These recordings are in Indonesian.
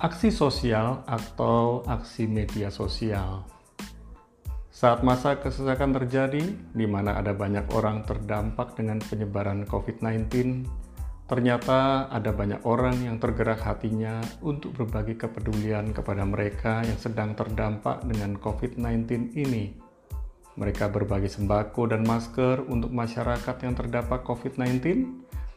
Aksi sosial atau aksi media sosial. Saat masa kesesakan terjadi, di mana ada banyak orang terdampak dengan penyebaran COVID-19, ternyata ada banyak orang yang tergerak hatinya untuk berbagi kepedulian kepada mereka yang sedang terdampak dengan COVID-19 ini. Mereka berbagi sembako dan masker untuk masyarakat yang terdampak COVID-19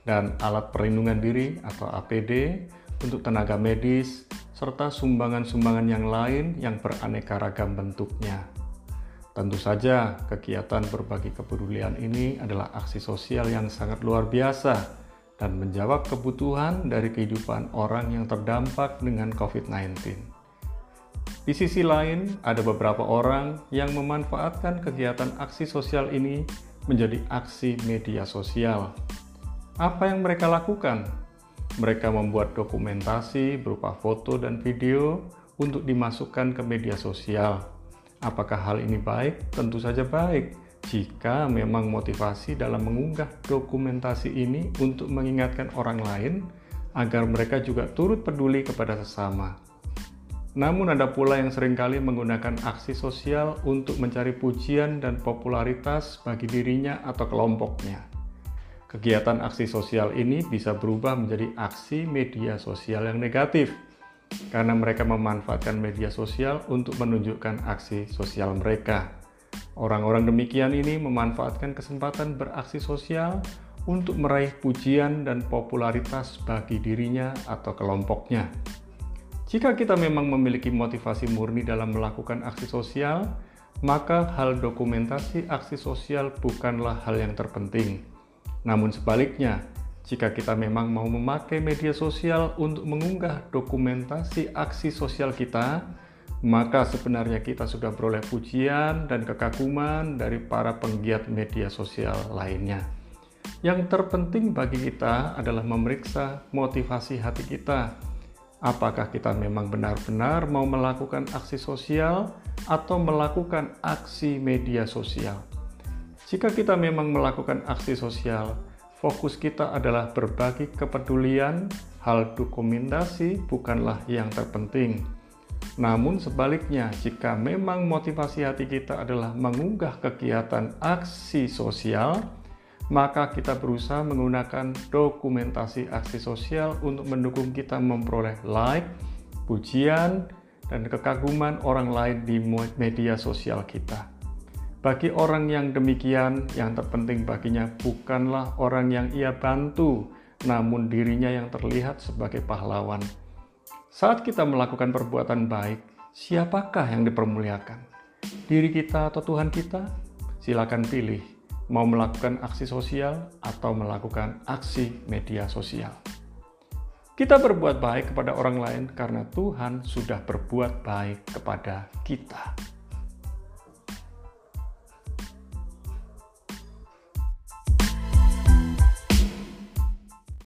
dan alat perlindungan diri atau APD untuk tenaga medis, serta sumbangan-sumbangan yang lain yang beraneka ragam bentuknya. Tentu saja, kegiatan berbagi kepedulian ini adalah aksi sosial yang sangat luar biasa dan menjawab kebutuhan dari kehidupan orang yang terdampak dengan COVID-19. Di sisi lain, ada beberapa orang yang memanfaatkan kegiatan aksi sosial ini menjadi aksi media sosial. Apa yang mereka lakukan? Mereka membuat dokumentasi berupa foto dan video untuk dimasukkan ke media sosial. Apakah hal ini baik? Tentu saja baik. Jika memang motivasi dalam mengunggah dokumentasi ini untuk mengingatkan orang lain agar mereka juga turut peduli kepada sesama. Namun ada pula yang sering kali menggunakan aksi sosial untuk mencari pujian dan popularitas bagi dirinya atau kelompoknya. Kegiatan aksi sosial ini bisa berubah menjadi aksi media sosial yang negatif karena mereka memanfaatkan media sosial untuk menunjukkan aksi sosial mereka. Orang-orang demikian ini memanfaatkan kesempatan beraksi sosial untuk meraih pujian dan popularitas bagi dirinya atau kelompoknya. Jika kita memang memiliki motivasi murni dalam melakukan aksi sosial, maka hal dokumentasi aksi sosial bukanlah hal yang terpenting namun sebaliknya, jika kita memang mau memakai media sosial untuk mengunggah dokumentasi aksi sosial kita, maka sebenarnya kita sudah beroleh pujian dan kekaguman dari para penggiat media sosial lainnya. Yang terpenting bagi kita adalah memeriksa motivasi hati kita. Apakah kita memang benar-benar mau melakukan aksi sosial atau melakukan aksi media sosial? Jika kita memang melakukan aksi sosial, fokus kita adalah berbagi kepedulian, hal dokumentasi bukanlah yang terpenting. Namun sebaliknya, jika memang motivasi hati kita adalah mengunggah kegiatan aksi sosial, maka kita berusaha menggunakan dokumentasi aksi sosial untuk mendukung kita memperoleh like, pujian, dan kekaguman orang lain di media sosial kita. Bagi orang yang demikian, yang terpenting baginya bukanlah orang yang ia bantu, namun dirinya yang terlihat sebagai pahlawan. Saat kita melakukan perbuatan baik, siapakah yang dipermuliakan? Diri kita atau Tuhan kita? Silakan pilih mau melakukan aksi sosial atau melakukan aksi media sosial. Kita berbuat baik kepada orang lain karena Tuhan sudah berbuat baik kepada kita.